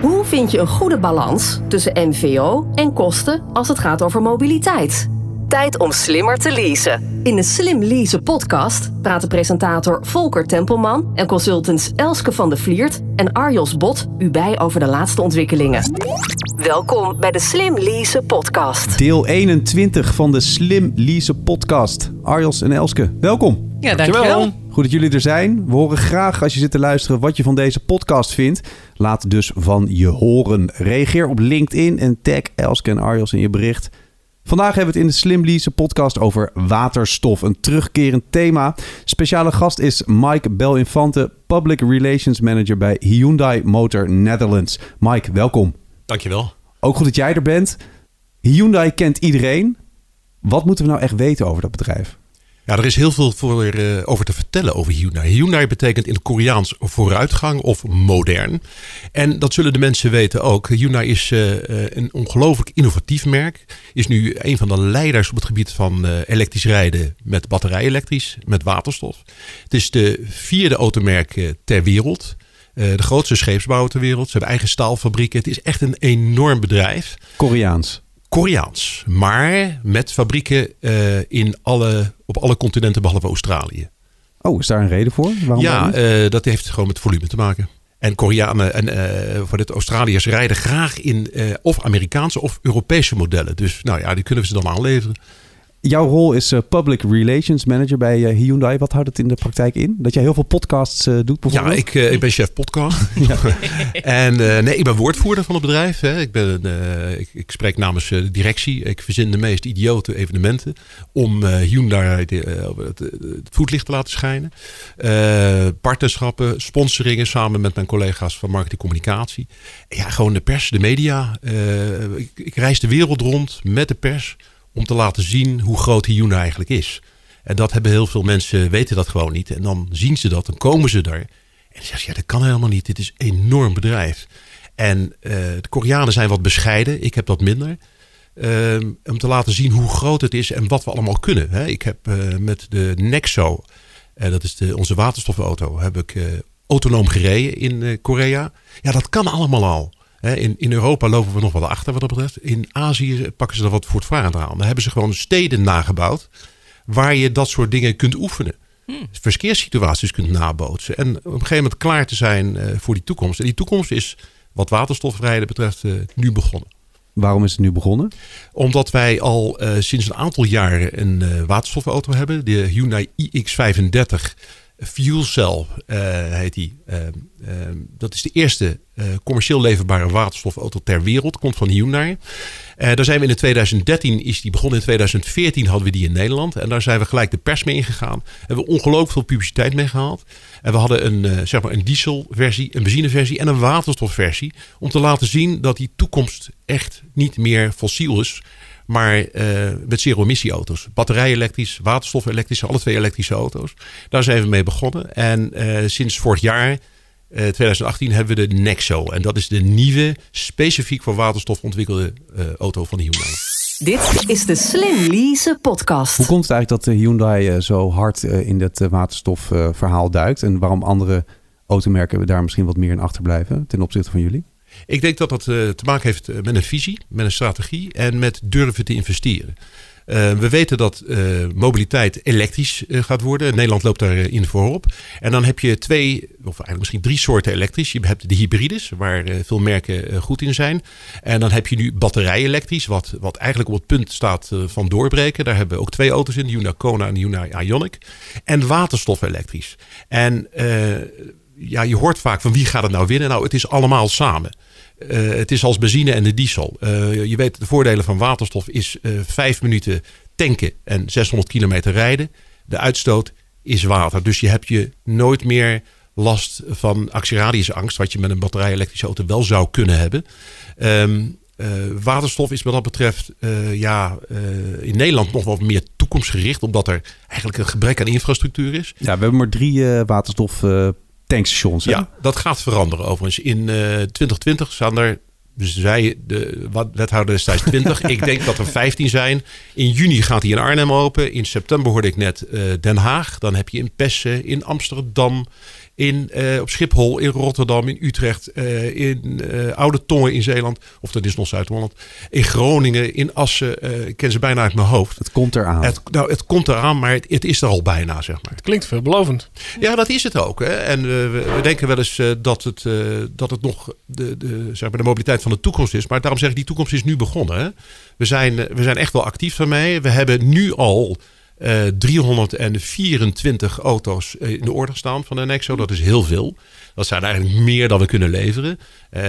Hoe vind je een goede balans tussen MVO en kosten als het gaat over mobiliteit? Tijd om slimmer te leasen. In de Slim Leasen podcast praten presentator Volker Tempelman en consultants Elske van de Vliert en Arjos Bot u bij over de laatste ontwikkelingen. Welkom bij de Slim Leasen podcast. Deel 21 van de Slim Leasen podcast. Arjos en Elske, welkom. Ja, dankjewel. Goed dat jullie er zijn. We horen graag als je zit te luisteren wat je van deze podcast vindt. Laat dus van je horen. Reageer op LinkedIn en tag Elske en Arjos in je bericht. Vandaag hebben we het in de Slim Lease podcast over waterstof. Een terugkerend thema. Speciale gast is Mike Belinfante, Public Relations Manager bij Hyundai Motor Netherlands. Mike, welkom. Dankjewel. Ook goed dat jij er bent. Hyundai kent iedereen. Wat moeten we nou echt weten over dat bedrijf? Ja, er is heel veel voor, uh, over te vertellen over Hyundai. Hyundai betekent in het Koreaans vooruitgang of modern. En dat zullen de mensen weten ook. Hyundai is uh, een ongelooflijk innovatief merk. Is nu een van de leiders op het gebied van elektrisch rijden met batterij elektrisch, met waterstof. Het is de vierde automerk ter wereld. de grootste scheepsbouwer ter wereld. Ze hebben eigen staalfabrieken. Het is echt een enorm bedrijf. Koreaans. Koreaans, maar met fabrieken uh, in alle, op alle continenten behalve Australië. Oh, is daar een reden voor? Waarom ja, uh, dat heeft gewoon met volume te maken. En Koreanen en uh, voor de Australiërs rijden graag in of Amerikaanse of Europese modellen. Dus nou ja, die kunnen we ze dan aanleveren. Jouw rol is uh, Public Relations Manager bij uh, Hyundai. Wat houdt het in de praktijk in? Dat jij heel veel podcasts uh, doet bijvoorbeeld? Ja, ik, ik ben chef podcast. en nee, ik ben woordvoerder van het bedrijf. Hè. Ik, ben, ik, ik, spreek namens de directie. Ik verzin de meest idiote evenementen om Hyundai de, het, het voetlicht te laten schijnen. partnerschappen, sponsoringen samen met mijn collega's van marketing communicatie. Ja, gewoon de pers, de media. ik, ik reis de wereld rond met de pers om te laten zien hoe groot Hyundai eigenlijk is. En dat hebben heel veel mensen, weten dat gewoon niet. En dan zien ze dat, dan komen ze daar. En dan zeggen ze, ja, dat kan helemaal niet. Dit is een enorm bedrijf. En uh, de Koreanen zijn wat bescheiden. Ik heb dat minder. Uh, om te laten zien hoe groot het is en wat we allemaal kunnen. Hè. Ik heb uh, met de Nexo, uh, dat is de, onze waterstofauto, heb ik autonoom gereden in Korea. Ja, dat kan allemaal al. In, in Europa lopen we nog wel achter wat dat betreft. In Azië pakken ze er wat voortvarend aan. Daar hebben ze gewoon steden nagebouwd waar je dat soort dingen kunt oefenen. Hmm. Verkeerssituaties kunt nabootsen. En op een gegeven moment klaar te zijn uh, voor die toekomst. En die toekomst is wat waterstofrijden betreft uh, nu begonnen. Waarom is het nu begonnen? Omdat wij al uh, sinds een aantal jaren een waterstofauto hebben. De Hyundai iX35 Fuel Cell uh, heet die. Uh, uh, dat is de eerste commercieel leverbare waterstofauto ter wereld. Komt van Hyundai. daar zijn we in 2013 is die begonnen. In 2014 hadden we die in Nederland. En daar zijn we gelijk de pers mee ingegaan. Hebben we ongelooflijk veel publiciteit mee gehaald. En we hadden een, zeg maar een dieselversie, een benzineversie en een waterstofversie. Om te laten zien dat die toekomst echt niet meer fossiel is maar uh, met zero-emissie-auto's. Batterij elektrisch, waterstof elektrisch, alle twee elektrische auto's. Daar zijn we mee begonnen. En uh, sinds vorig jaar, uh, eh, 2018, hebben we de Nexo. En dat is de nieuwe, specifiek voor waterstof ontwikkelde auto van Hyundai. Dit is de Slim Lease podcast. Hoe komt het eigenlijk dat Hyundai zo hard in het waterstofverhaal duikt? En waarom andere automerken daar misschien wat meer in achterblijven ten opzichte van jullie? Ik denk dat dat uh, te maken heeft met een visie, met een strategie en met durven te investeren. Uh, we weten dat mobiliteit elektrisch gaat worden. Nederland loopt daarin voorop. En dan heb je twee, of eigenlijk misschien drie soorten elektrisch. Je hebt de hybrides, waar veel merken goed in zijn. En dan heb je nu batterij elektrisch, wat, wat eigenlijk op het punt staat van doorbreken. Daar hebben we ook twee auto's in, de Hyundai Kona en de Hyundai Ioniq. En waterstof elektrisch. En ja, je hoort vaak van wie gaat het nou winnen? Nou, het is allemaal samen. Uh, het is als benzine en de diesel. Uh, je weet, de voordelen van waterstof is uh, vijf minuten tanken en 600 kilometer rijden. De uitstoot is water. Dus je hebt je nooit meer last van actieradiusangst, wat je met een batterij-elektrische auto wel zou kunnen hebben. Um, waterstof is wat dat betreft ja, in Nederland nog wat meer toekomstgericht, omdat er eigenlijk een gebrek aan infrastructuur is. Ja, we hebben maar drie waterstof tankstations. Hè? Ja, dat gaat veranderen overigens. In uh, 2020 staan er, zei de wethouder destijds 20. ik denk dat er 15 zijn. In juni gaat hij in Arnhem open. In september hoorde ik net uh, Den Haag. Dan heb je in Pessen, in Amsterdam, in, uh, op Schiphol, in Rotterdam, in Utrecht, uh, in uh, Oude Tongen in Zeeland. Of dat is nog Zuid-Holland. In Groningen, in Assen. ik ken ze bijna uit mijn hoofd. Het komt eraan. Het, nou, het komt eraan, maar het, het, is er al bijna, zeg maar. Het klinkt veelbelovend. Ja, dat is het ook. Hè. En we, we, denken wel eens dat, het, dat het nog de, de, zeg maar de mobiliteit van de toekomst is. Maar daarom zeg ik, die toekomst is nu begonnen. Hè. We, zijn, we zijn echt wel actief daarmee. We hebben nu al... Uh, 324 auto's in de orde staan van de Nexo. Dat is heel veel. Dat zijn eigenlijk meer dan we kunnen leveren. Uh,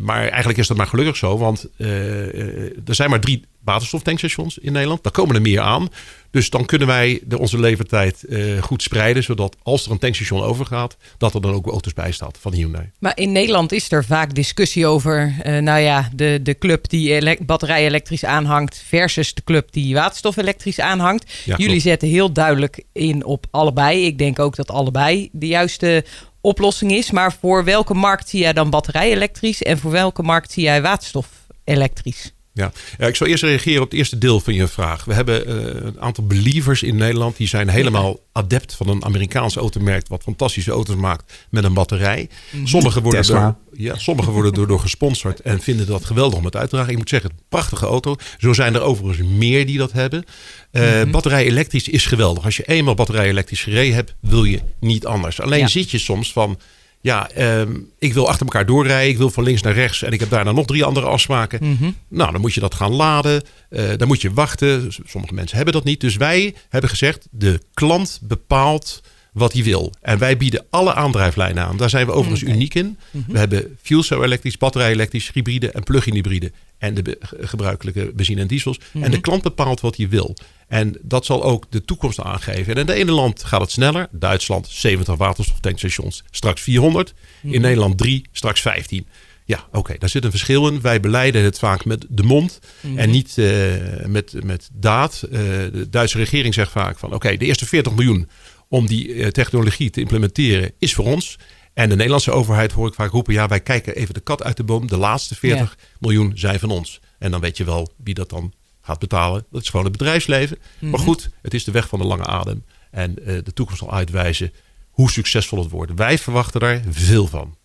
maar eigenlijk is dat maar gelukkig zo. Want er zijn maar drie waterstoftankstations in Nederland. Daar komen er meer aan. Dus dan kunnen wij de, onze levertijd uh, goed spreiden. Zodat als er een tankstation overgaat, dat er dan ook auto's bij staat van Hyundai. Maar in Nederland is er vaak discussie over, uh, nou ja, de, de club die batterij elektrisch aanhangt versus de club die waterstof elektrisch aanhangt. Ja, Jullie zetten heel duidelijk in op allebei. Ik denk ook dat allebei de juiste oplossing is. Maar voor welke markt zie jij dan batterij elektrisch en voor welke markt zie jij waterstof elektrisch? Ja. ja, ik zal eerst reageren op het eerste deel van je vraag. We hebben uh, een aantal believers in Nederland. Die zijn helemaal adept van een Amerikaans automerk. Wat fantastische auto's maakt met een batterij. Mhm. Sommigen worden, door, ja, sommige worden door, door gesponsord. En vinden dat geweldig om het uit te dragen. Ik moet zeggen, prachtige auto. Zo zijn er overigens meer die dat hebben. Uh, mm -hmm. Batterij elektrisch is geweldig. Als je eenmaal batterij elektrisch gereden hebt, wil je niet anders. Alleen ja. zit je soms van ja, um, ik wil achter elkaar doorrijden. Ik wil van links naar rechts. En ik heb daarna nog drie andere afspraken. Mm -hmm. Nou, dan moet je dat gaan laden. Uh, dan moet je wachten. Sommige mensen hebben dat niet. Dus wij hebben gezegd, de klant bepaalt wat hij wil. En wij bieden alle aandrijflijnen aan. Daar zijn we overigens okay. uniek in. Mm -hmm. We hebben fuel cell elektrisch, batterij elektrisch, hybride en plug-in hybride. En de gebruikelijke benzine en diesels. Mm -hmm. En de klant bepaalt wat hij wil. En dat zal ook de toekomst aangeven. En in het ene land gaat het sneller. Duitsland 70 waterstoftankstations, straks 400. In Nederland 3, straks 15. Ja, oké, okay, daar zit een verschil in. Wij beleiden het vaak met de mond mm en niet uh, met, met daad. Uh, de Duitse regering zegt vaak van... oké, okay, de eerste 40 miljoen om die uh, technologie te implementeren is voor ons. En de Nederlandse overheid hoor ik vaak roepen... ja, wij kijken even de kat uit de boom. De laatste 40 ja. miljoen zijn van ons. En dan weet je wel wie dat dan gaat betalen. Dat is gewoon het bedrijfsleven. Mm -hmm. Maar goed, het is de weg van de lange adem. En uh, de toekomst zal uitwijzen hoe succesvol het wordt. Wij verwachten daar veel van.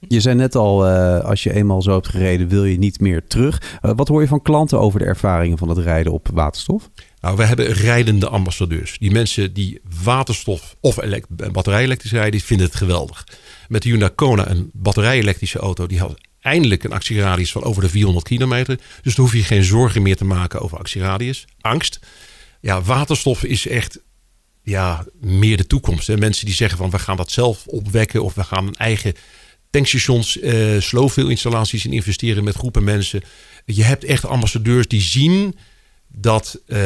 Je zei net al, uh, als je eenmaal zo hebt gereden, wil je niet meer terug. Uh, wat hoor je van klanten over de ervaringen van het rijden op waterstof? Nou, we hebben rijdende ambassadeurs. Die mensen die waterstof of batterij elektrisch rijden, die vinden het geweldig. Met de Hyundai Kona, een batterij-elektrische auto, die had eindelijk een actieradius van over de 400 kilometer. Dus dan hoef je geen zorgen meer te maken over actieradius. Angst. Ja, waterstof is echt ja, meer de toekomst. Hè. Mensen die zeggen van we gaan dat zelf opwekken of we gaan een eigen tankstations, uh, slowfill installaties in investeren met groepen mensen. Je hebt echt ambassadeurs die zien dat uh,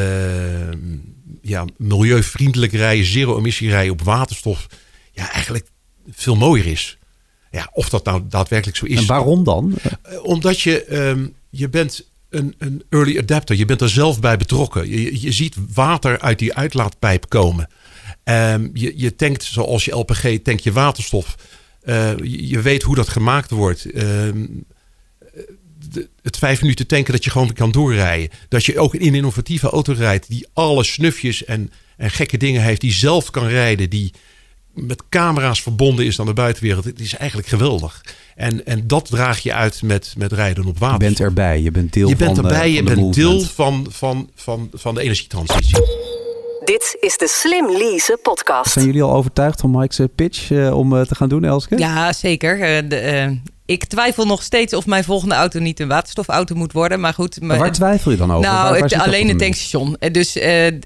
ja, milieuvriendelijk rijden, zero-emissie rijden op waterstof ja, eigenlijk veel mooier is. Ja, of dat nou daadwerkelijk zo is. En waarom dan? Uh, omdat je, um, je bent een, een early adapter. Je bent er zelf bij betrokken. Je, je ziet water uit die uitlaatpijp komen. Um, je, je tankt zoals je LPG, tank je waterstof. Uh, je, weet hoe dat gemaakt wordt. Uh, de, het vijf minuten tanken dat je gewoon kan doorrijden. Dat je ook in een innovatieve auto rijdt die alle snufjes en, en gekke dingen heeft. Die zelf kan rijden. Die met camera's verbonden is aan de buitenwereld. Het is eigenlijk geweldig. En, en dat draag je uit met, met rijden op water. Je bent erbij. Je bent deel je bent van, erbij, uh, je bent deel van, van, van, van de energietransitie. Dit is de Slim Lease podcast. Zijn jullie al overtuigd van Mike's pitch uh, om uh, te gaan doen, Elske? Ja, zeker. Uh, de, ik twijfel nog steeds of mijn volgende auto niet een waterstofauto moet worden. Maar goed. Maar waar twijfel je dan over? Nou, waar, waar het, alleen een tankstation. Dus,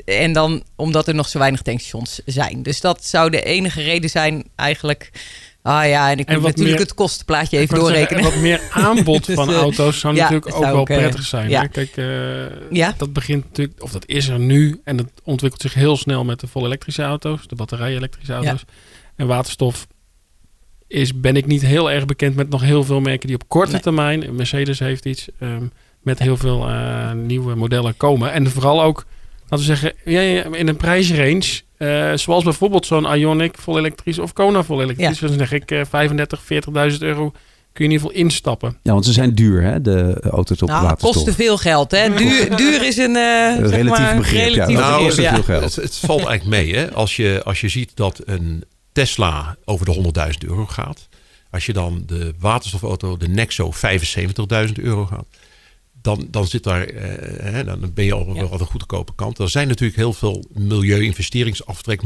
en dan omdat er nog zo weinig tankstations zijn. Dus dat zou de enige reden zijn eigenlijk... Ah ja, en ik moet natuurlijk meer, het kostenplaatje even doorrekenen. Zeggen, wat meer aanbod van auto's zou ja, natuurlijk ook wel prettig zijn. Ja. Kijk, uh, ja. dat begint natuurlijk, of dat is er nu. En dat ontwikkelt zich heel snel met de volle elektrische auto's, de batterij-elektrische auto's. En waterstof is, ben ik niet heel erg bekend met nog heel veel merken die op korte nee. termijn, Mercedes heeft iets, um, met heel veel uh, nieuwe modellen komen. En vooral ook, laten we zeggen, ja, in een prijsrange uh, zoals bijvoorbeeld zo'n Ionic vol elektrisch of Kona vol elektrisch. Ja. Dan zeg ik uh, 35, 40.000 euro kun je in ieder geval instappen. Ja, want ze zijn duur, hè, de auto's op nou, waterstof. kosten veel geld, hè. Duur, duur is een... Uh, relatief maar, begrip, relatief ja. Nou, begrip, ja. veel geld. Het, het, valt eigenlijk mee, hè. Als je, als je ziet dat een Tesla over de 100.000 euro gaat. Als je dan de waterstofauto, de Nexo, 75.000 euro gaat. Dan, dan, zit daar, eh, dan ben je al wel aan de goedkope kant. Er zijn natuurlijk heel veel milieu-investeringsaftrek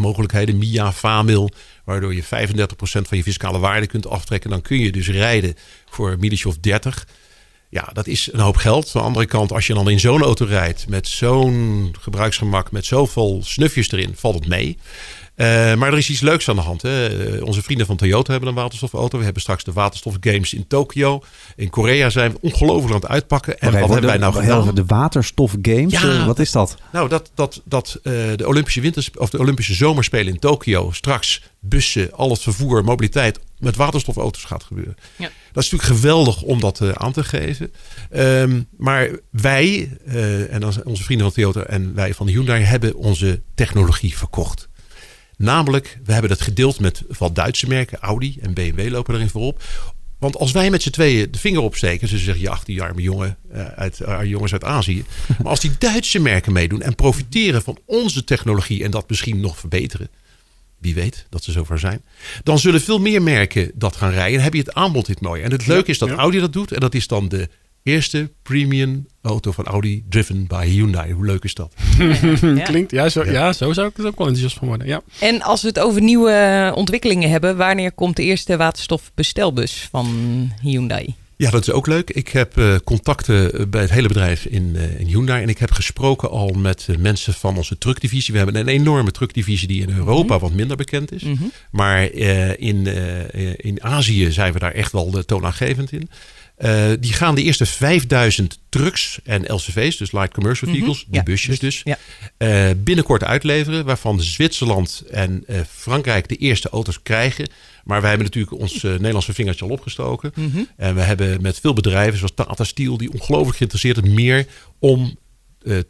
MIA, VAMIL, waardoor je 35% van je fiscale waarde kunt aftrekken. Dan kun je dus rijden voor een of 30. Ja, dat is een hoop geld. Aan de andere kant, als je dan in zo'n auto rijdt met zo'n gebruiksgemak, met zoveel snufjes erin, valt het mee. Uh, maar er is iets leuks aan de hand. Hè. Eh, onze vrienden van Toyota hebben een waterstofauto. We hebben straks de waterstofgames in Tokio. In Korea zijn we ongelooflijk aan het uitpakken. En wat hebben wij nou gedaan? De waterstofgames, ja, uh, wat is dat? Nou, dat, dat, dat de Olympische, winters, of de Olympische Zomerspelen in Tokio straks bussen, al het vervoer, mobiliteit met waterstofauto's gaat gebeuren. Ja. Dat is natuurlijk geweldig om dat aan te geven. Um, maar wij, en dan onze vrienden van Toyota en wij van Hyundai, hebben onze technologie verkocht. Namelijk, we hebben dat gedeeld met wat Duitse merken. Audi en BMW lopen erin voorop. Want als wij met z'n tweeën de vinger opsteken, ze zeggen je 18 jaar jongen eh, uit, uh, jongens uit Azië. Maar als die Duitse merken meedoen en profiteren van onze technologie en dat misschien nog verbeteren. Wie weet dat ze zover zijn. Dan zullen veel meer merken dat gaan rijden. En heb je het aanbod dit mooi. En het leuke is dat Audi dat doet. En dat is dan de eerste premium auto van Audi driven by Hyundai. Hoe leuk is dat? Klinkt, ja zo, ja. zo zou ik het ook wel enthousiast van worden. Ja. En als we het over nieuwe ontwikkelingen hebben, wanneer komt de eerste waterstofbestelbus van Hyundai? Ja, dat is ook leuk. Ik heb uh, contacten bij het hele bedrijf in, uh, in Hyundai. En ik heb gesproken al met uh, mensen van onze truckdivisie. We hebben een enorme truckdivisie die in Europa mhm. wat minder bekend is. Mhm. Maar in, in Azië zijn we daar echt wel toonaangevend in. Uh, die gaan de eerste 5000 trucks en LCV's, dus light commercial mhm. vehicles, die busjes dus, ja. uh, binnenkort uitleveren. Waarvan Zwitserland en uh, Frankrijk de eerste auto's krijgen. Maar wij hebben natuurlijk ons Nederlandse vingertje al opgestoken. Mm En we hebben met veel bedrijven, zoals Tata Steel, die ongelooflijk geïnteresseerd zijn meer om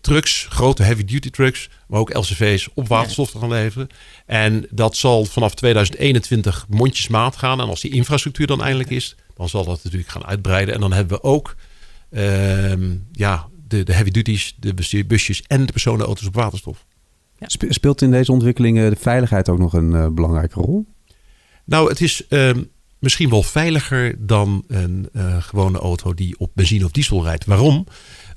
trucks, grote heavy duty trucks, maar ook LCV's op waterstof te gaan leveren. En dat zal vanaf 2021 mondjesmaat gaan. En als die infrastructuur dan eindelijk is, dan zal dat natuurlijk gaan uitbreiden. En dan hebben we ook ehm, ja, de, de heavy duties, de busjes en de personenauto's op waterstof. Ja. Speelt in deze ontwikkelingen de veiligheid ook nog een uh, belangrijke rol? Nou, het is ehm, misschien wel veiliger dan een uh, gewone auto die op benzine of diesel rijdt. Waarom?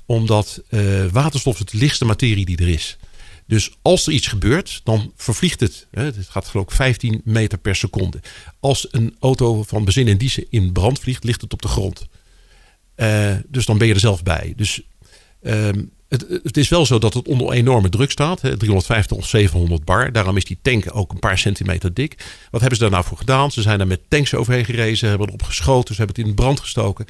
Omdat uh, waterstof het lichtste materie die er is. Dus als er iets gebeurt, dan vervliegt het. Het gaat geloof ik 15 meter per seconde. Als een auto van benzine en diesel in brand vliegt, ligt het op de grond. Uh, dus dan ben je er zelf bij. Dus uh, het, het, is wel zo dat het onder enorme druk staat. Hè, 350 of 700 bar. Daarom is die tank ook een paar centimeter dik. Wat hebben ze daar nou voor gedaan? Ze zijn er met tanks overheen gerezen, hebben erop geschoten, ze hebben het in brand gestoken.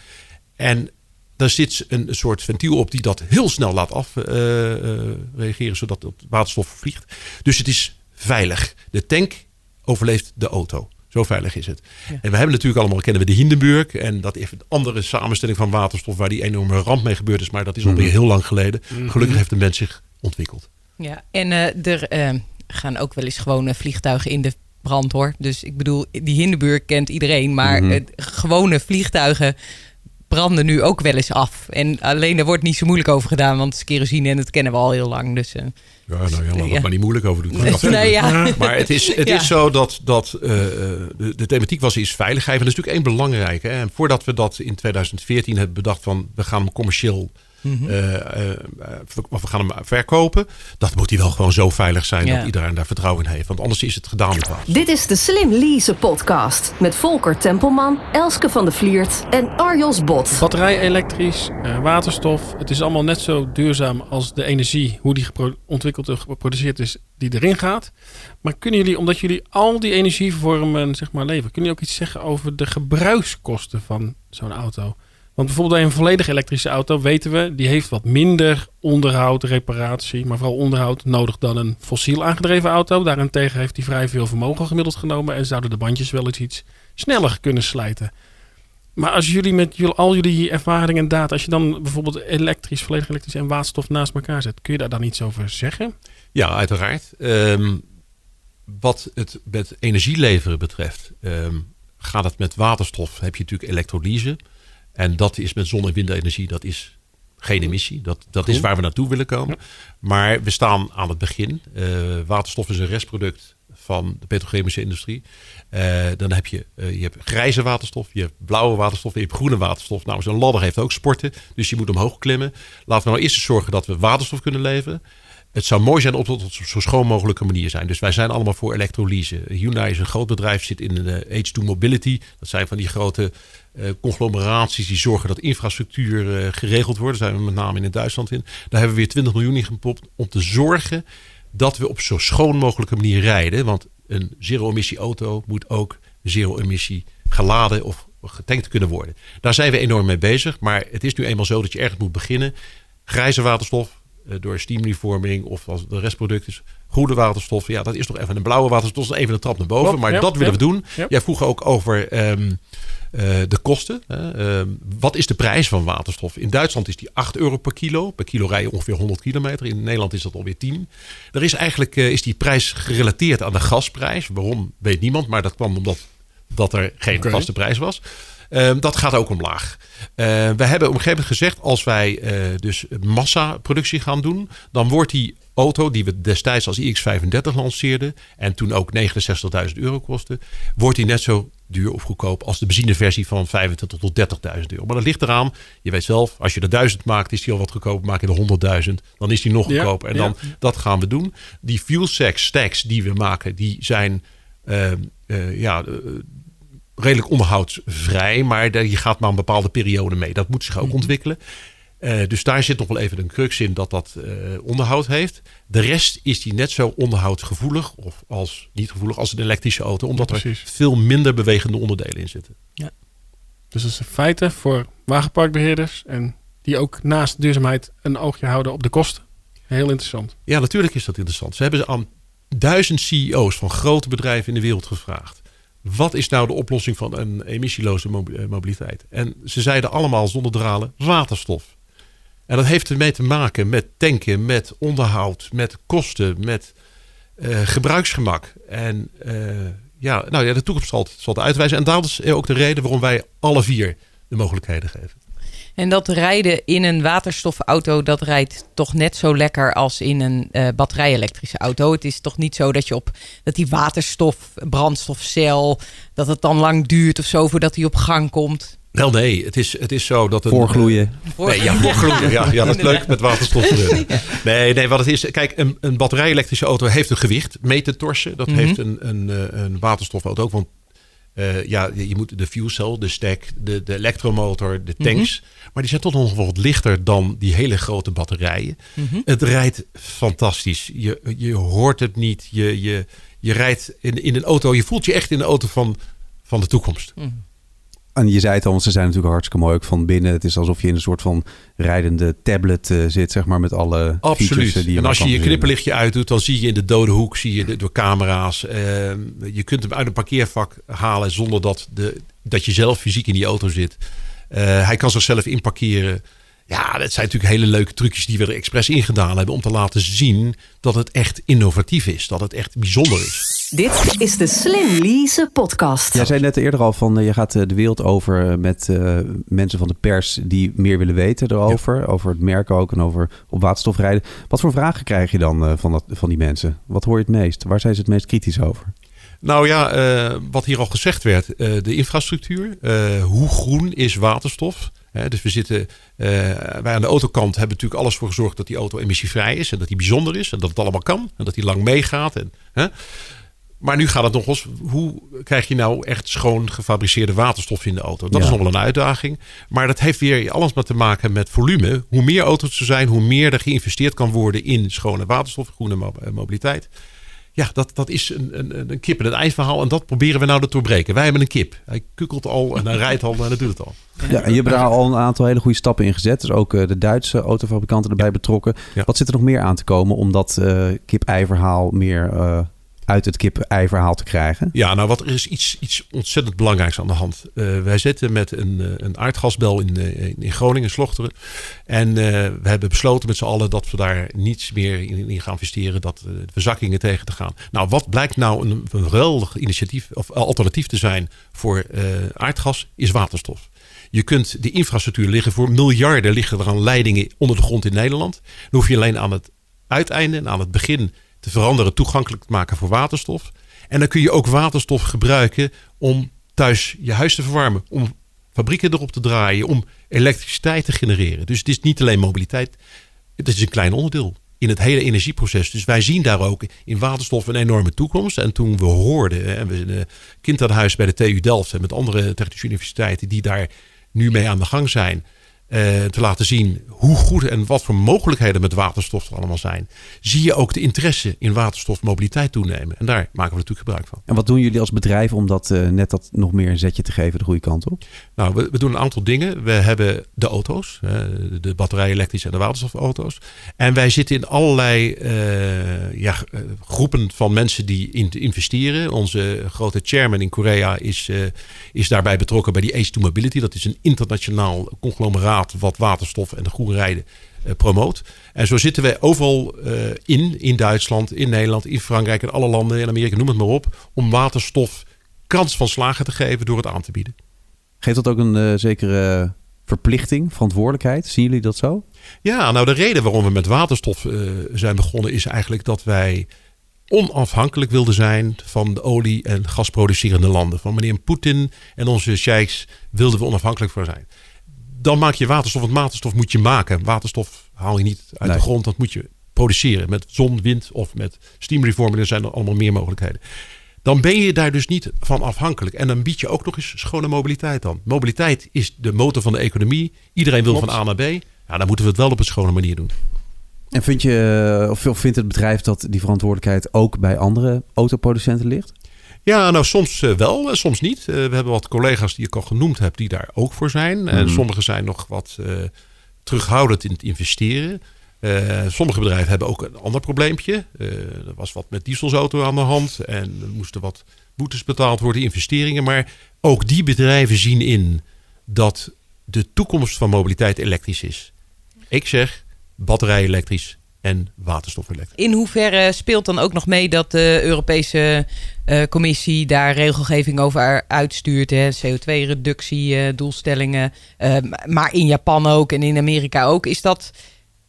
En daar zit een soort ventiel op die dat heel snel laat afreageren, uh, uh, zodat het waterstof vliegt. Dus het is veilig. De tank overleeft de auto. Zo veilig is het. En we hebben natuurlijk allemaal, kennen we de Hindenburg. En dat is een andere samenstelling van waterstof waar die enorme ramp mee gebeurd is. Maar dat is alweer mhm. heel lang geleden. Mhm. Gelukkig heeft de mens zich ontwikkeld. Ja, en uh, er gaan ook wel eens gewone vliegtuigen in de brand hoor. Dus ik bedoel, die Hindenburg kent iedereen. Maar mhm. gewone vliegtuigen branden nu ook wel eens af. En alleen daar wordt niet zo moeilijk over gedaan, want kerosine en dat kennen we al heel lang. Dus, uh, ja, nou ja, laat ja. maar niet moeilijk over doen. nee, ja. Maar het is, het is zo dat, dat uh, de, de, thematiek was is veiligheid. En dat is natuurlijk één belangrijke. En voordat we dat in 2014 hebben bedacht van we gaan hem commercieel Mm we gaan hem verkopen. Dat moet hij wel gewoon zo veilig zijn dat iedereen daar vertrouwen in heeft. Want anders is het gedaan met water. Dit is de Slim Lease podcast met Volker Tempelman, Elske van de Vliert en Arjos Bot. Batterij elektrisch, uh, waterstof. Het is allemaal net zo duurzaam als de energie, hoe die ontwikkeld en geproduceerd is, die erin gaat. Maar kunnen jullie, omdat jullie al die energievormen zeg maar leveren, kunnen jullie ook iets zeggen over de gebruikskosten van zo'n auto? Want bijvoorbeeld bij een volledig elektrische auto weten we, die heeft wat minder onderhoud, reparatie, maar vooral onderhoud nodig dan een fossiel aangedreven auto. Daarentegen heeft die vrij veel vermogen gemiddeld genomen en zouden de bandjes wel eens iets sneller kunnen slijten. Maar als jullie met jullie, al jullie ervaringen en data, als je dan bijvoorbeeld elektrisch, volledig elektrisch en waterstof naast elkaar zet, kun je daar dan iets over zeggen? Ja, uiteraard. Um, wat het met energie leveren betreft, um, gaat het met waterstof, heb je natuurlijk elektrolyse. En dat is met zon- en windenergie, dat is geen emissie. Dat, dat is waar we naartoe willen komen. Maar we staan aan het begin. Uh, waterstof is een restproduct van de petrochemische industrie. Uh, dan heb je, uh, je hebt grijze waterstof, je hebt blauwe waterstof, je hebt groene waterstof. Nou, zo'n ladder heeft ook sporten, dus je moet omhoog klimmen. Laten we nou eerst eens zorgen dat we waterstof kunnen leveren. Het zou mooi zijn op het zo schoon mogelijke manier zijn. Dus wij zijn allemaal voor elektrolyse. Hyundai is een groot bedrijf, zit in de H2 Mobility. Dat zijn van die grote uh, conglomeraties die zorgen dat infrastructuur uh, geregeld wordt. Daar zijn we met name in Duitsland in. Daar hebben we weer 20 miljoen in gepopt om te zorgen dat we op zo schoon mogelijke manier rijden. Want een zero-emissie auto moet ook zero-emissie geladen of getankt kunnen worden. Daar zijn we enorm mee bezig. Maar het is nu eenmaal zo dat je ergens moet beginnen. Grijze waterstof, door steamreforming of als de restproduct is groene waterstof. Ja, dat is toch even een blauwe waterstof. Dat is even een trap naar boven. Klopt, maar ja, dat willen we doen. Ja. Jij vroeg ook over um, uh, de kosten. Uh, wat is de prijs van waterstof? In Duitsland is die 8 euro per kilo. Per kilo rij je ongeveer 100 kilometer. In Nederland is dat alweer 10. Er is eigenlijk uh, is die prijs gerelateerd aan de gasprijs. Waarom weet niemand. Maar dat kwam omdat dat er geen okay. vaste prijs was. Uh, dat gaat ook omlaag. Uh, we hebben op een gegeven moment gezegd, als wij uh, dus massaproductie gaan doen, dan wordt die auto die we destijds als iX35 lanceerden en toen ook 69.000 euro kostte, wordt die net zo duur of goedkoop als de benzineversie van 25 tot 30.000 euro. Maar dat ligt eraan, je weet zelf, als je er 1000 maakt, is die al wat goedkoper. Maak je er 100.000, dan is die nog goedkoper. Ja, en dan, ja. dat gaan we doen. Die fuel stacks die we maken, die zijn uh, uh, ja, uh, redelijk onderhoudsvrij, maar je gaat maar een bepaalde periode mee. Dat moet zich ook mm ontwikkelen. Uh, dus daar zit nog wel even een crux in dat dat uh, onderhoud heeft. De rest is die net zo onderhoudsgevoelig of als niet gevoelig als een elektrische auto, omdat ja, er veel minder bewegende onderdelen in zitten. Ja. Dus dat is in feite voor wagenparkbeheerders en die ook naast duurzaamheid een oogje houden op de kosten. Heel interessant. Ja, natuurlijk is dat interessant. Ze hebben aan duizend CEO's van grote bedrijven in de wereld gevraagd. Wat is nou de oplossing van een emissieloze mobiliteit? En ze zeiden allemaal zonder dralen waterstof. En dat heeft ermee te maken met tanken, met onderhoud, met kosten, met uh, gebruiksgemak. En uh, ja, nou ja, de toekomst zal zal het uitwijzen. En dat is ook de reden waarom wij alle vier de mogelijkheden geven. En dat rijden in een waterstofauto, dat rijdt toch net zo lekker als in een uh, batterij-elektrische auto. Het is toch niet zo dat je op dat die waterstof, brandstofcel, dat het dan lang duurt of zo voordat hij op gang komt. Wel nee, het is, het is zo dat... Het, voorgloeien. Uh, nee, ja, voorgloeien. Ja, ja, dat is leuk met waterstof. Nee, nee, wat het is... Kijk, een, een batterij-elektrische auto heeft een gewicht mee te torsen. Dat mm -hmm. heeft een, een, een waterstofauto ook. Want uh, ja, je moet de fuel cell, de stack, de, de elektromotor, de tanks. Mm -hmm. Maar die zijn toch nog wat lichter dan die hele grote batterijen. Mm -hmm. Het rijdt fantastisch. Je, je hoort het niet. Je, je, je rijdt in, in een auto. Je voelt je echt in de auto van, van de toekomst. Mm -hmm. En je zei het al, ze zijn natuurlijk hartstikke mooi ook van binnen. Het is alsof je in een soort van rijdende tablet uh, zit, zeg maar, met alle Absoluut. features die je En als je je knipperlichtje uitdoet, dan zie je in de dode hoek, zie je de, door camera's. Uh, je kunt hem uit een parkeervak halen zonder dat, de, dat je zelf fysiek in die auto zit. Uh, hij kan zichzelf inparkeren. Ja, dat zijn natuurlijk hele leuke trucjes die we er expres in gedaan hebben om te laten zien dat het echt innovatief is, dat het echt bijzonder is. Dit is de Slim Lease podcast. Jij zei net eerder al van uh, je gaat uh, de wereld over uh, met mensen van de pers die meer willen weten erover, ja. over het merk ook en over op waterstof rijden. Wat voor vragen krijg je dan van, dat, van die mensen? Wat hoor je het meest? Waar zijn ze het meest kritisch over? Nou ja, wat hier al gezegd werd, de infrastructuur. hoe groen is waterstof? He, dus we zitten, uh, wij aan de autokant hebben natuurlijk alles voor gezorgd dat die auto emissievrij is en dat die bijzonder is en dat het allemaal kan en dat die lang meegaat. En, hè. Maar nu gaat het nog eens, hoe krijg je nou echt schoon gefabriceerde waterstof in de auto? Dat ja. is nog wel een uitdaging. Maar dat heeft weer alles maar te maken met volume. Hoe meer auto's er zijn, hoe meer er geïnvesteerd kan worden in schone waterstof, groene mobiliteit ja, dat, dat is een, een, een kip in het eindverhaal. En dat proberen we nou te doorbreken. Wij hebben een kip. Hij kukkelt al en hij rijdt al en hij doet het al. Ja, en je hebt daar al een aantal hele goede stappen in gezet. Dus ook uh, de Duitse autofabrikanten erbij betrokken. Ja. Wat zit er nog meer aan te komen om dat uh, kip-ei-verhaal meer uh, uit het kip-ei-verhaal te krijgen? Ja, nou wat er is iets, iets ontzettend belangrijks aan de hand. Uh, wij zitten met een, een aardgasbel in, in Groningen, Slochteren. En we hebben besloten met z'n allen dat we daar niets meer in, gaan investeren. Dat uh, verzakkingen tegen te gaan. Nou, wat blijkt nou een, een geweldig initiatief of alternatief te zijn voor aardgas, is waterstof. Je kunt de infrastructuur liggen voor miljarden liggen er aan leidingen onder de grond in Nederland. Dan hoef je alleen aan het uiteinde en aan het begin te veranderen, toegankelijk te maken voor waterstof. En dan kun je ook waterstof gebruiken om thuis je huis te verwarmen. Om fabrieken erop te draaien. Om elektriciteit te genereren. Dus het is niet alleen mobiliteit. Het is een klein onderdeel in het hele energieproces. Dus wij zien daar ook in waterstof een enorme toekomst. En toen we hoorden, en we een kind aan huis bij de TU Delft en met andere technische universiteiten die daar nu mee aan de gang zijn. Uh, te laten zien hoe goed en wat voor mogelijkheden met waterstof er allemaal zijn, zie je ook de interesse in waterstofmobiliteit toenemen. En daar maken we natuurlijk gebruik van. En wat doen jullie als bedrijf om dat uh, net dat nog meer een zetje te geven de goede kant op? Nou, we, we doen een aantal dingen. We hebben de auto's, uh, de batterij elektrische en de waterstofauto's. En wij zitten in allerlei ja, groepen van mensen die in investeren. Onze grote chairman in Korea is, is daarbij betrokken bij die Ace to Mobility. Dat is een internationaal conglomeraat wat waterstof en de groene rijden uh, promoot. En zo zitten wij overal uh, in, in Duitsland, in Nederland, in Frankrijk, in alle landen, in Amerika, noem het maar op, om waterstof kans van slagen te geven door het aan te bieden. Geeft dat ook een uh, zekere verplichting, verantwoordelijkheid? Zien jullie dat zo? Ja, nou de reden waarom we met waterstof zijn begonnen is eigenlijk dat wij onafhankelijk wilden zijn van de olie- en gasproducerende landen. Van meneer Poetin en onze sheiks wilden we onafhankelijk voor zijn dan maak je waterstof. Want waterstof moet je maken. Waterstof haal je niet uit de grond. Dat moet je produceren met zon, wind of met steamreforming. Er zijn er allemaal meer mogelijkheden. Dan ben je daar dus niet van afhankelijk. En dan bied je ook nog eens schone mobiliteit aan. Mobiliteit is de motor van de economie. Iedereen wil van A naar B. Ja, dan moeten we het wel op een schone manier doen. En vind je, of vindt het bedrijf dat die verantwoordelijkheid ook bij andere autoproducenten ligt? Ja, nou soms uh, wel, uh, soms niet. Uh, we hebben wat collega's die ik al genoemd heb, die daar ook voor zijn. Mm. En sommigen zijn nog wat terughoudend in het investeren. sommige bedrijven hebben ook een ander probleempje. er was wat met dieselsauto aan de hand en er moesten wat boetes betaald worden, investeringen. Maar ook die bedrijven zien in dat de toekomst van mobiliteit elektrisch is. Ik zeg batterij elektrisch, en waterstofelektrisch. In hoeverre speelt dan ook nog mee dat de Europese uh, Commissie daar regelgeving over uitstuurt? CO2-reductiedoelstellingen, uh, uh, maar in Japan ook en in Amerika ook. Is dat,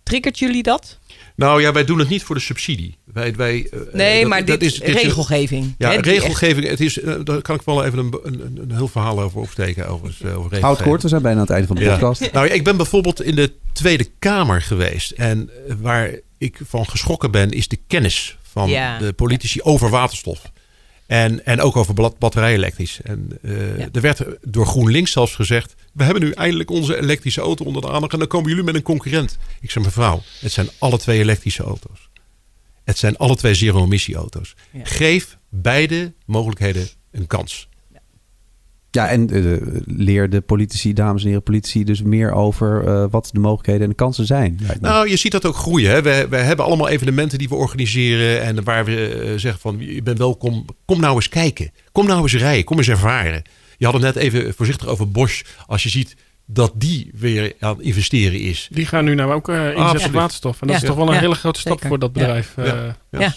triggert jullie dat? Nou ja, wij doen het niet voor de subsidie. Wij, wij, nee, dat, maar dit is regelgeving. Ja, regelgeving. Het is, daar kan ik wel even een, een, een heel verhaal over opsteken. Over, over Houd kort, we zijn bijna aan het einde van de podcast. Ja. Nou, ik ben bijvoorbeeld in de Tweede Kamer geweest. En waar ik van geschrokken ben, is de kennis van ja. de politici over waterstof. En, en ook over batterij elektrisch. En uh, ja. er werd door GroenLinks zelfs gezegd: We hebben nu eindelijk onze elektrische auto onder de aandacht. En dan komen jullie met een concurrent. Ik zeg, mevrouw, het zijn alle twee elektrische auto's. Het zijn alle twee zero-emissie auto's. Ja. Geef beide mogelijkheden een kans. Ja, en uh, leer de politici, dames en heren politici, dus meer over uh, wat de mogelijkheden en de kansen zijn. Nou, je ziet dat ook groeien. Hè? We, we hebben allemaal evenementen die we organiseren en waar we uh, zeggen van, je bent welkom, kom nou eens kijken. Kom nou eens rijden, kom eens ervaren. Je had het net even voorzichtig over Bosch. Als je ziet dat die weer aan investeren is. Die gaan nu nou ook inzetten op waterstof. En dat ja. is toch wel een ja. hele grote stap Zeker. voor dat bedrijf. Ja.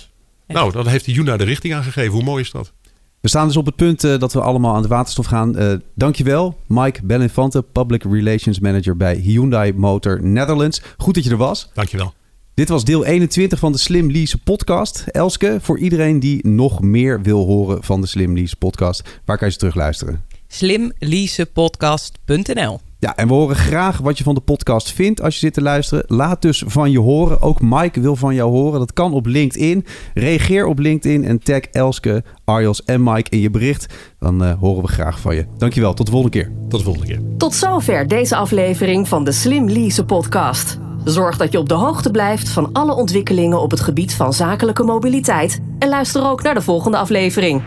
Nou, dan heeft de Juna de richting aangegeven. Hoe mooi is dat? We staan dus op het punt uh, dat we allemaal aan de waterstof gaan. Uh, dankjewel, Mike Beninfante, Public Relations Manager bij Hyundai Motor Netherlands. Goed dat je er was. Dankjewel. Dit was deel 21 van de Slim Lease podcast. Elske, voor iedereen die nog meer wil horen van de Slim Lease podcast, waar kan je ze terugluisteren? slimleasepodcast.nl ja, en we horen graag wat je van de podcast vindt als je zit te luisteren. Laat dus van je horen. Ook Mike wil van jou horen. Dat kan op LinkedIn. Reageer op LinkedIn en tag Elske, Arjos en Mike in je bericht. Dan uh, horen we graag van je. Dankjewel. Tot de volgende keer. Tot de volgende keer. Tot zover deze aflevering van de Slim Lease podcast. Zorg dat je op de hoogte blijft van alle ontwikkelingen op het gebied van zakelijke mobiliteit. En luister ook naar de volgende aflevering.